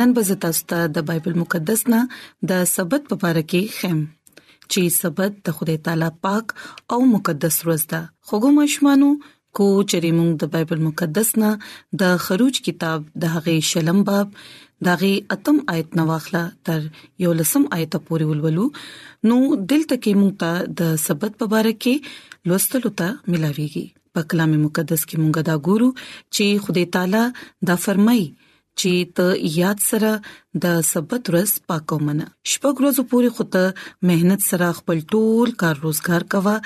نن به زه تاسو ته د بایبل مقدس نه د سبت په اړه کې خم چې سبت د خدای تعالی پاک او مقدس ورځ ده خوګو مشمانو کو چرې موږ د بایبل مقدس نه د خروج کتاب د هغه شلم باب داغه اتم آیت نواخله تر یو لسم آیت پورې ولولو نو دلته کې موږ ته د سبت په اړه کې لوستلو ته ملاويږي په کلام مقدس کې مونږه دا ګورو چې خدای تعالی دا فرمایي چې ته یاد سره د سبت ورځ پاکو منه شپږ ورځې پورې خو ته مهنت سره خپل ټول کار روزګار کوا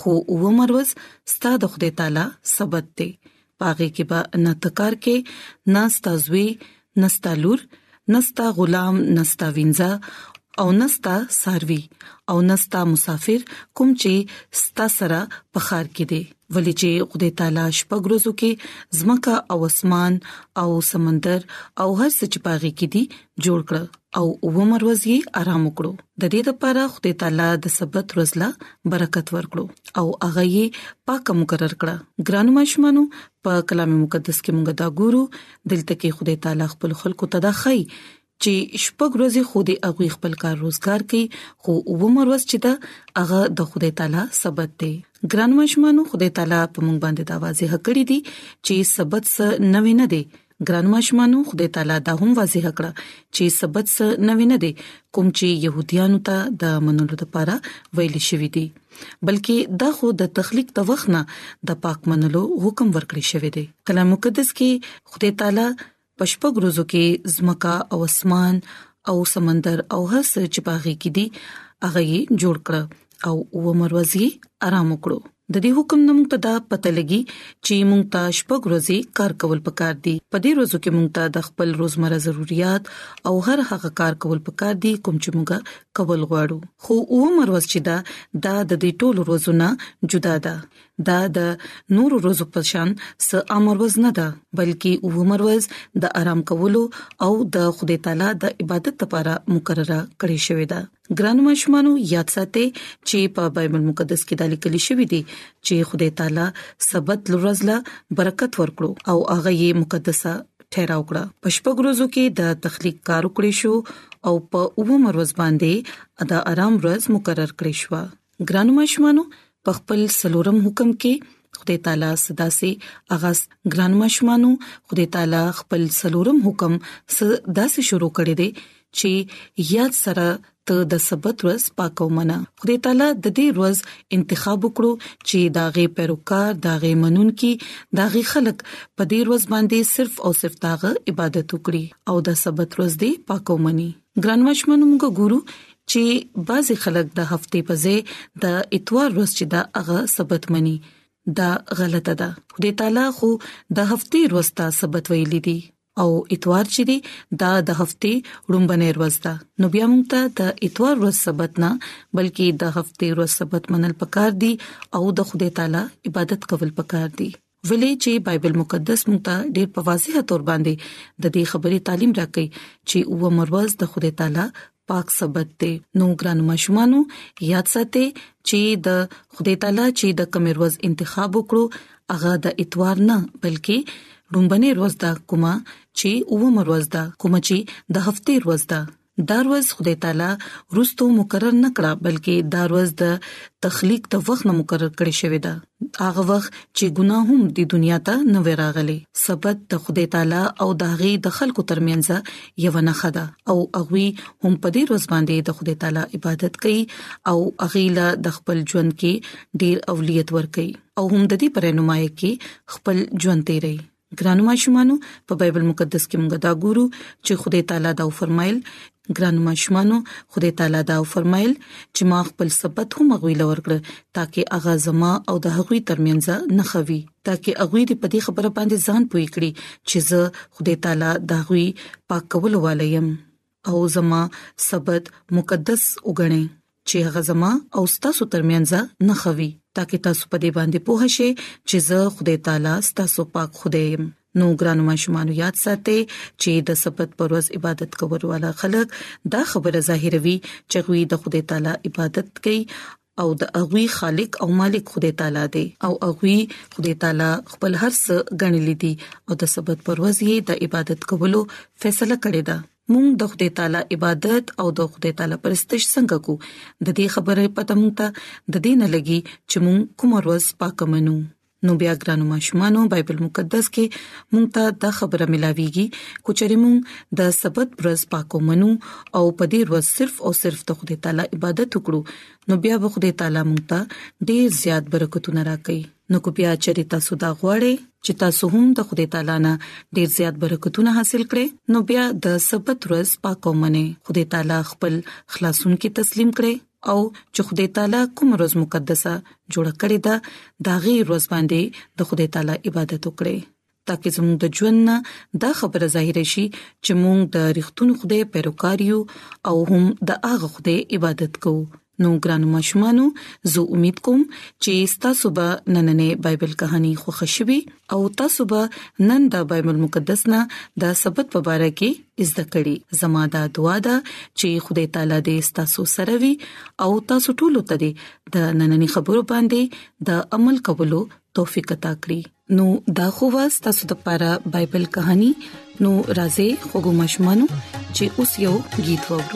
خو و مروز ستاد خدای تعالی سبت دی پاغه کې به نه تکار کې نه ستازوي نه ستالور نه ستا غلام نه ستا وینځه او نه ستا ساروي او نه ستا مسافر کوم چې ستا سره په خار کې دی ولې چې خدای تعالی شپږ ورځو کې زمکه او اسمان او سمندر او هر څه چې پاغي کې دي جوړ کړ او عمر ورځ یې آرام وکړو د دې لپاره خدای تعالی د سبت ورځ لا برکت ورکړو او هغه یې پاک مقرر کړ ګران ماشومانو په کلام مقدس کې موږ دا ګورو دلته کې خدای تعالی خپل خلکو ته دا خای چې شپږ ورځې خو دې هغه خپل کار روزګار کوي خو ومر ورځ چې دا هغه د خدای تعالی سبت دی ګران مشمانو خدای تعالی په مونږ باندې دا واضح کړی دی چې سبت څه نوې نه دی ګران مشمانو خدای تعالی دا هم واضح کړه چې سبت څه نوې نه دی کوم چې يهوديانو ته د منلو لپاره ویل شوی دی بلکې دا خو د تخلیق د وخت نه د پاک منلو حکم ورکړی شوی دی کلام مقدس کې خدای تعالی په شپږ ورځو کې زمکا او اسمان او سمندر او هر څه چې باغې کې دي هغه یې جوړ کړ او و مروزي آرام وکړو د دې حکم نوم ته دا پته لګي چې مونږ ته شپږ ورځې کار کول پکار دي په دې ورځو کې مونږ ته د خپل روزمره ضرورت او هر هغه کار کول پکار دي کوم چې مونږه کول غواړو خو و مروز چې دا د دې ټولو ورځو نه جدا ده دا د نور روزو په شان س امر وز نه ده بلکې او عمر وز د آرام کولو او د خدای تعالی د عبادت لپاره مقرره کړی شوی ده ګران مشمانو یاد ساتئ چې په بایبل مقدس کې د لیکل شوی دی چې خدای تعالی سبت لورز له برکت ورکړو او هغه یې مقدسه ټیراو کړه په شپږ ورځو کې د تخلیق کار وکړې شو او په اوو مروز باندې د آرام ورځ مقرر کړې شو ګرانو ماشومانو په خپل سلورم حکم کې خدای تعالی صدا سي اغاز ګرانو ماشومانو خدای تعالی خپل سلورم حکم صدا سي شروع کړي دي چې یاد سره ته د سبت ورځ پاکو منه خدای تعالی د دې ورځ انتخاب وکړو چې دا غي پیروکار دا غي منون کې دا غي خلق په دې ورځ باندې صرف او صرف داغه عبادت وکړي او د سبت ورځ دې پاکو مني ګران مشمن موږ ګورو چې بعضي خلک د هفته په ځای د اتوار ورځ چې دا هغه سبت مني دا غلطه ده خدای تعالی خو د هفته ورځ ته سبت ویل دي او اتوار چې دی دا د هفته رومبنې ورځ ده نو بیا موږ ته د اتوار ورځ سبت نه بلکې د هفته ورځ سبت منل پکار دي او د خدای تعالی عبادت کول پکار دي ولې چې بایبل مقدس مونږ ته ډېر په واضح تور باندې د دې خبرې تعلیم راکړي چې او مرواز د خدای تعالی پاک سبت دی نو ګران مشمانو یاد ساتئ چې د خدای تعالی چې د کومې ورځ انتخاب وکړو هغه د اتوار نه بلکې ډومبني ورځ دا کومه چې او مرواز دا کومه چې د هفته ورځ دا دا روز خدای تعالی روستو مقرر نه کړه بلکې دا روز د تخلیق د وخت نه مقرر کړی شوی دا هغه وخت چې ګناه هم د دنیا ته نه وراغلي سبب د خدای تعالی او داغي د خلکو ترمنځ یو نه خدا او اغوي هم په دې روز باندې د خدای تعالی عبادت کوي او اغيله د خپل ژوند کې ډیر اولیت ور کوي او هم د دې پرېنمایي کې خپل ژوند تیري ګرانو ماشومانو په بایبل مقدس کې موږ دا ګورو چې خدای تعالی دا فرمایل ګرانو ماشومانو خدای تعالی دا فرمایل چې ما خپل سبت هم غوي لور کړ ترڅو هغه زما او د هغوی ترمنځ نه خوي ترڅو هغه دې په دې خبره باندې ځان پوي کړي چې زه خدای تعالی دا غوي پاک کول والیم او زما سبت مقدس وګڼئ چې هغه زما او تاسو ترمنځ نه خوي ترڅو تاسو په دې باندې پوه شئ چې زه خدای تعالی تاسو پاک خدای يم نو ګرانو ماشومان یاد ساتئ چې د سبت پر ورځ عبادت کول والا خلک دا خبره ظاهروي چې غوي د خدای تعالی عبادت کوي او د هغوی خالق او مالک خدای تعالی دی او هغوی خدای تعالی خپل هر څه غنلې دي او د سبت پروز یې د عبادت کولو فیصله کړې ده مونږ د خدای تعالی عبادت او د خدای تعالی پرستش څنګه کو د دې خبرې پته مونږ ته د دې نه لګي چې مونږ کوم روز پاک منو نو بیا ګرانو ماشومانو بایبل مقدس کې مونږ ته دا خبره ملاويږي کو چېرې مونږ د سبت ورځ پاکو منو او په دې ورځ صرف او صرف د خدای تعالی عبادت وکړو نو بیا به خدای تعالی مونږ ته ډېر زیات برکتونه راکړي نو کو بیا چېرې تاسو دا غواړئ چې تاسو هم د خدای تعالی نه ډېر زیات برکتونه حاصل کړئ نو بیا د سبت ورځ پاکو منئ خدای تعالی خپل خلاصون کې تسلیم کړئ او چې خدای تعالی کوم روز مقدسه جوړ کړی دا دا غي روز باندې د خدای تعالی عبادت وکړي ترڅو زموږ د ژوند نه دا خبره ظاهر شي چې موږ د رښتونو خدای پیروکار یو او هم د هغه خدای عبادت کوو نو ګران مشمانو زه امید کوم چې تاسو به نننې بایبل کہانی خوښ شي او تاسو به نن د بایبل مقدس نه د سبت په اړه کې زده کړي زما دا دعا ده چې خدای تعالی دې تاسو سره وي او تاسو ټول ته دې د نننې خبرو باندې د عمل کولو توفیق عطا کړي نو دا خو واس تاسو د پاره بایبل کہانی نو راځي خوګو مشمانو چې اوس یو गीत وورو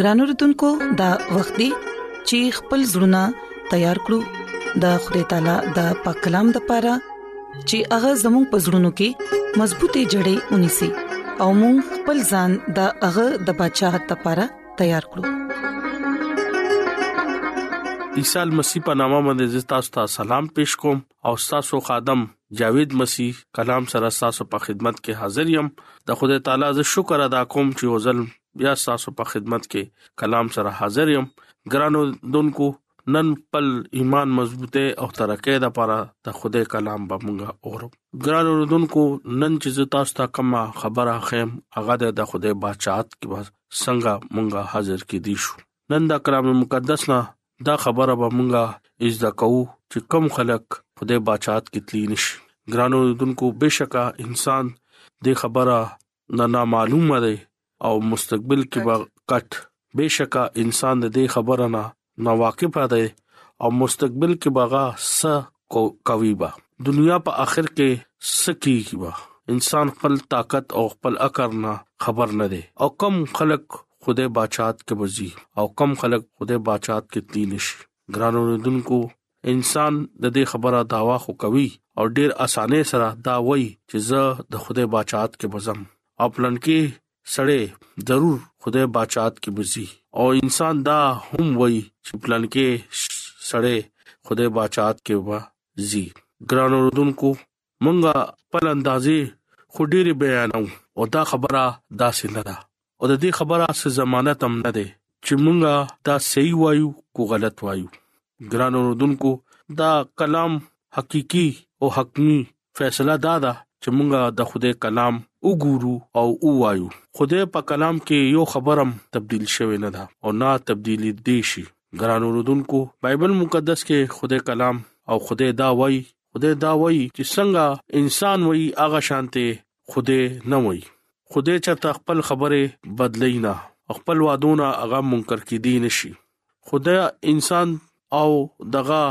ګران اوردونکو د وخت دی چې خپل زړونه تیار کړو د خدای تعالی د پاک کلام د پاره چې هغه زموږ پزړونو کې مضبوطې جړې ونی سي او موږ خپل ځان د هغه د بچاغت لپاره تیار کړو عیسی مسیح په نامه باندې تاسو ته سلام پېښ کوم او تاسو خادم جاوید مسیح کلام سره تاسو په خدمت کې حاضر یم د خدای تعالی ز شکر ادا کوم چې وزل بیا تاسو په خدمت کې کلام سره حاضر یم ګرانو دونکو نن خپل ایمان مضبوطه او ترقه د لپاره د خوده کلام به مونږه اورو ګران اوردونکو نن چې زتا ستا کوم خبره خیم هغه د خوده بچات کې بس څنګه مونږه حاضر کې دي شو نن دا کلام مقدس نه دا خبره به مونږه از دا کو چې کم خلک خوده بچات کې تلی نشي ګران اوردونکو بشکا انسان د خبره نه نامعلومه دی او مستقبل کې به کټ بشکا انسان د دې خبره نه نه واقف دی او مستقبل کې بغا س کوي با دنیا په اخر کې سکی کی با انسان خپل طاقت او خپل اکر نه خبر نه دی او کم خلک خدای بچات کې بزي او کم خلک خدای بچات کې تلینش ګرانو دونکو انسان د دې خبره داوا خو کوي او ډیر اسانه سره دا وایي چې زه د خدای بچات کې بزم او پلان کې سړې ضرور خدای بچات کې بزي او انسان دا هم وایي چې پلان کې سړې خدای بچات کې و زی ګران اوردونکو مونږه خپل اندازې خو ډېرې بیانو او دا خبره داسې نه ده او د دې خبره څه ضمانت هم نه دی چې مونږه دا صحیح وایو کو غلط وایو ګران اوردونکو دا کلام حقيقي او حقمي فیصله دا ده چې مونږه د خوده کلام وګورو او وایو خوده په کلام کې یو خبرم تبديل شوی نه ده او نه تبديل دي شي ګران اوردونکو بایبل مقدس کې خوده کلام او خوده دا وایي خدای دا وایي چې څنګه انسان وایي هغه شانته خدای نه وایي خدای چرته خپل خبره بدلی نه خپل وادونه هغه منکر کې دي نشي خدای انسان او دغه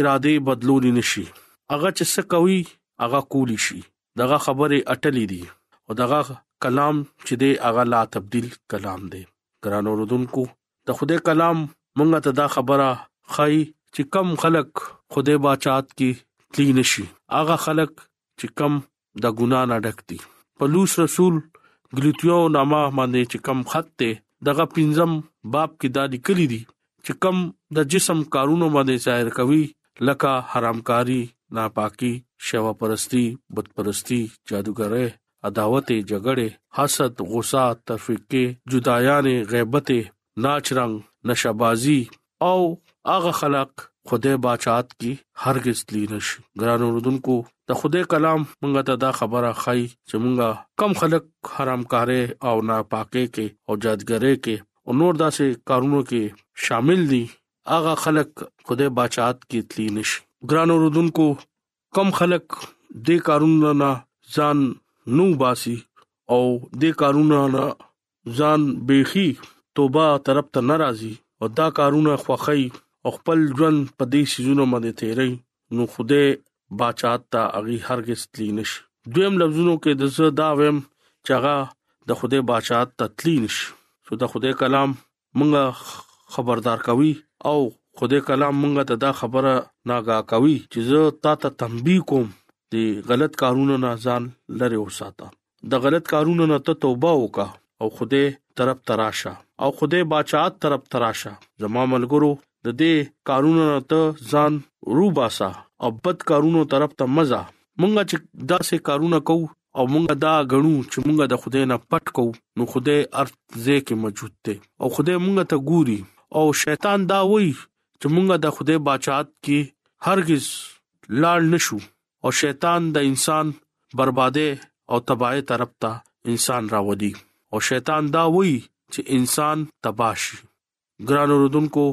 اراده بدلول نشي هغه چې څه کوي هغه کولی شي دغه خبره اټلې دي او دغه کلام چې دی هغه لا تبديل کلام دی ګران اوردونکو د خدای کلام مونږ ته دا خبره خای چې کم خلک خدای بچات کی تلی نشي هغه خلک چې کم د ګنا نه ډک دي پلوص رسول ګلیتیو نامه باندې چې کم خط ته دغه پنځم باب کې دا لیکلي دي چې کم د جسم کارونو باندې ظاهر کوي لکه حرامکاری ناپاکي شوا پرستی بت پرستی جادوګرۍ عداوت، جګړې، حسد، غوسه، تفرقه، جدایانې، غیبت، ناچ رنګ، نشه بازي او هغه خلک خدای باچات کې هرګز تلی نشي ګران اوردونکو د خدای کلام مونږ ته دا خبره خای چې مونږه کم خلک حرامکارې او ناپاکې کې او جادګرې کې او نور داسې کارونو کې شامل دي هغه خلک خدای باچات کې تلی نشي ګران اوردونکو کم خلک دې کارونه نه ځان نو باسي او دې کارونه نه ځان بيخي توبه طرف ته ناراضي او دا کارونه خوخی او خپل ژوند په دې سيزونو باندې تیری نو خوده بچات ته اغي هرگز تلی نش دویم لفظونو کې د زه دا ویم چې هغه د خوده بچات ته تلی نش سو د خوده کلام مونږه خبردار کوي او خدای کلام مونږه ته دا خبره ناګاه کوي چې زه تا ته تنبيه کوم دی غلط کارونه نه ځان لره وساته د غلط کارونه نه ته توبه وکا او خوده طرف تراشه او خوده بچات طرف تراشه زما ملګرو د دې کارونه نه ته ځان روباسا او بد کارونو طرف ته مزه مونږه چې داسې کارونه کوو او مونږ دا غنو چې مونږ د خدای نه پټ کو نو خدای ارت زه کې موجود دی او خدای مونږ ته ګوري او شیطان دا وای چې مونږ د خدای بچات کې هرگز لاړ نشو او شیطان د انسان برباده او تباہی طرف ته انسان راوړي او شیطان دا وای چې انسان تباشي ګران اوردونکو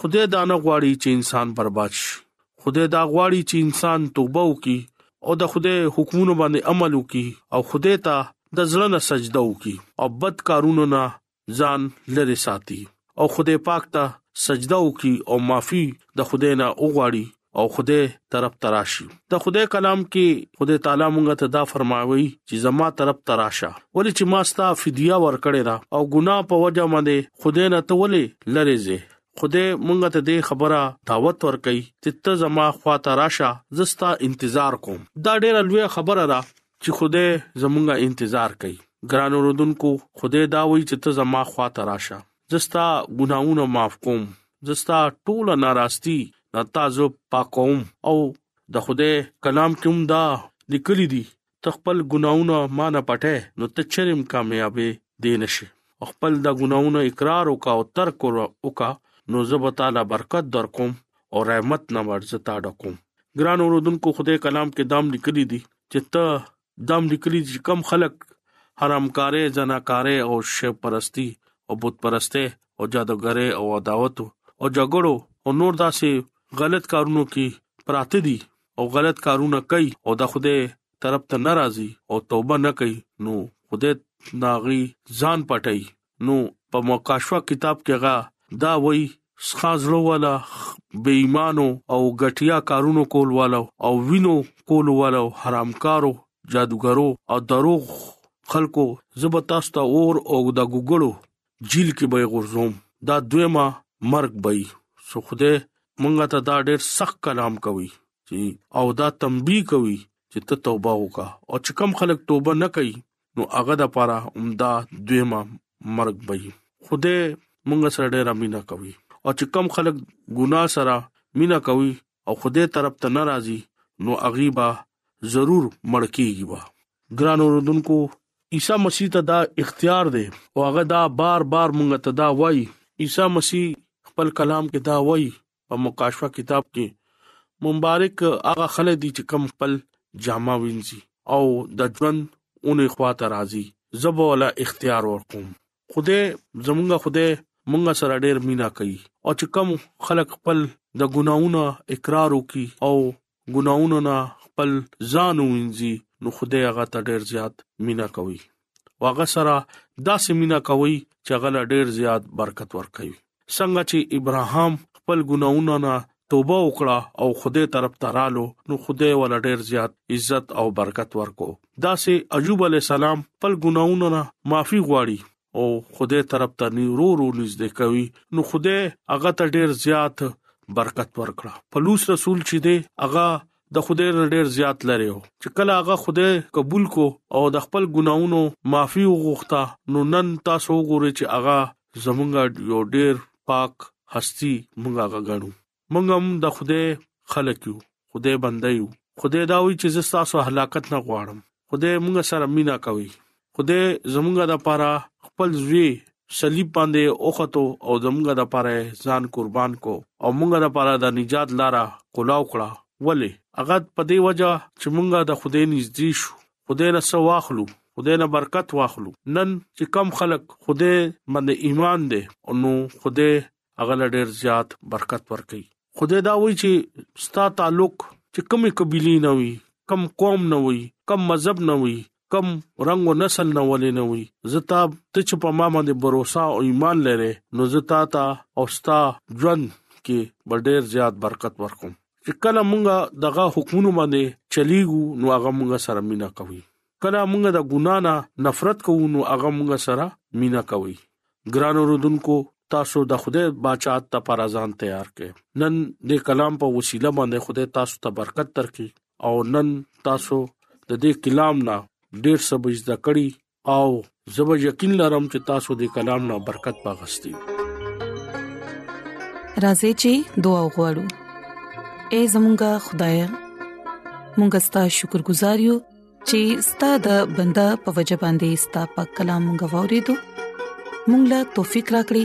خدای دا نه غواړي چې انسان برباد شي خدای دا غواړي چې انسان توبه وکړي او د خدای حکمونو باندې عمل وکړي او خدای ته د ځړه نه سجده وکړي او بد کارونو نه ځان لری ساتي او خدای پاک ته سجده وکړي او معافي د خدای نه وغواړي او خدای طرف تراشي د خدای کلام کې خدای تعالی مونږ ته دا فرمایوي چې زما طرف تراشه ولې چې ما ستا فدیه ورکړې ده او ګناه په وجه باندې خدای نه ته ولې لری زه خدای مونږ ته دې خبره دعوت ورکړي چې ته زما خوا تراشه زستا انتظار کوم دا ډېر لوی خبره ده چې خدای زمونږه انتظار کوي ګران اوردونکو خدای دا وایي چې ته زما خوا تراشه زه ستا ګناونه معاف کوم زه ستا ټوله ناراستی نه تازه پاکوم او د خوده کلام کوم دا لیکلی دی تخپل ګناونه ما نه پټه نو ته چرم کامیابې دی نشي خپل دا ګناونه اقرار وکا او تر کور وکا نو زب تعالی برکت در کوم او رحمت نه ورزتا ډکوم ګران اوردونکو خوده کلام کې دام لیکلی دی چې ته دام لیکلی چې کم خلک حرامکارې، زناکارې او شیب پرستی او بت پرسته او جادوګرې او عداوت او جګړو او نور داسې غلط کارونو کې پراته دي او غلط کارونه کوي او د خوده طرف ته ناراضي او توبه نه کوي نو خوده ناغي ځان پټي نو په مکاشفه کتاب کې غا دا وای ښا زړه والا بې ایمانو او غټیا کارونو کول والو او وینو کول والو حرامکارو جادوګرو او دروغ خلکو زبتاستا اور او د ګوګړو جیل کې به غورځوم دا دویمه مرګ به سو خوده مونږه ته دا ډېر سخت کلام کوي چې او دا تنبيه کوي چې ته توبه وکا او چې کم خلک توبه نه کوي نو هغه د پاره عمده دویمه مرګ وي خوده مونږ سره ډېر امینه کوي او چې کم خلک ګنا سره مینا کوي او خوده طرف ته ناراضي نو اغيبا ضرور مړکیږي وا ګران اوردونکو عیسی مسیح ته دا اختیار دی او هغه دا بار بار مونږ ته دا وایي عیسی مسیح خپل کلام کې دا وایي په مکاشفه کتاب کې مبارک هغه خلک دي چې کم خپل جامه وینځي او د ژوند اونې خواته راځي زبو ولا اختیار ورکوم خوده زمونږه خوده مونږه سره ډېر مینا کوي او چې کم خلک خپل د ګناونه اقرار وکي او ګناهونو نه خپل ځان وینځي نو خدای هغه ته ډیر زیات مینا کوي او هغه سره داسې مینا کوي چې هغه لا ډیر زیات برکت ورکوي څنګه چې ابراهام خپل ګناهونو نه توبه وکړه او خدای طرف ته رالو نو خدای ولا ډیر زیات عزت او برکت ورکو دا سه ایوب علی السلام خپل ګناهونو نه معافي غواړي او خدای طرف ته نورو رو نږدې کوي نو خدای هغه ته ډیر زیات برکت ورکړه پلوص رسول چې دی هغه د خدای نه ډیر زیات لري او چې کله هغه خدای قبول کو او د خپل ګناونو معافي وغوښته نو نن تاسو وګورئ چې هغه زمونږ یو ډیر پاک هستی مونږه غاڼو موږ هم د خدای خلک یو خدای بنده یو خدای دا وی چې زستا سو هلاکت نه غواړم خدای موږ سره مینا کوي خدای زموږ د لپاره خپل زوی صلیب باندې اوختو او زموږ د لپاره ځان قربان کو او موږ د لپاره د نجات لارا کولاو کړه ولی هغه په دې وجہ چې موږ د خدای نږدې شو خدای نه سو واخلو خدای نه برکت واخلو نن چې کم خلک خدای باندې ایمان دي او نو خدای هغه له ډیر زیات برکت ورکړي خدای دا وایي چې ستا تعلق چې کومې قبيله نه وي کم قوم نه وي کم مذهب نه وي کم رنگ او نسل نه ولې نه وي زتا ته چې په ما باندې باور او ایمان لرې نو زتا ته او ستا ژوند کې ډېر زیات برکت ورکوم چې کله مونږه دغه حکومت باندې چلیګو نو هغه مونږه سره مینا کوي کله موږ د ګنا نه نفرت کوو نو هغه موږ سره مینا کوي ګران رودونکو تاسو د خوده بچات ته پر ځان تیار کړئ نن د کلام په وسیله باندې خوده تاسو ته برکت درکړي او نن تاسو د دې کلام نه ډیر څه بجدا کړی او زه به یقین لرم چې تاسو د کلام نه برکت پاغستی راځي چې دعا وغوړو اے زمونږ خدای مونږ ستاسو شکر گزار یو چې ستاسو د بندا په وجه باندې ستاسو په کلام غوړې دو مونږ لا توفيق راکړي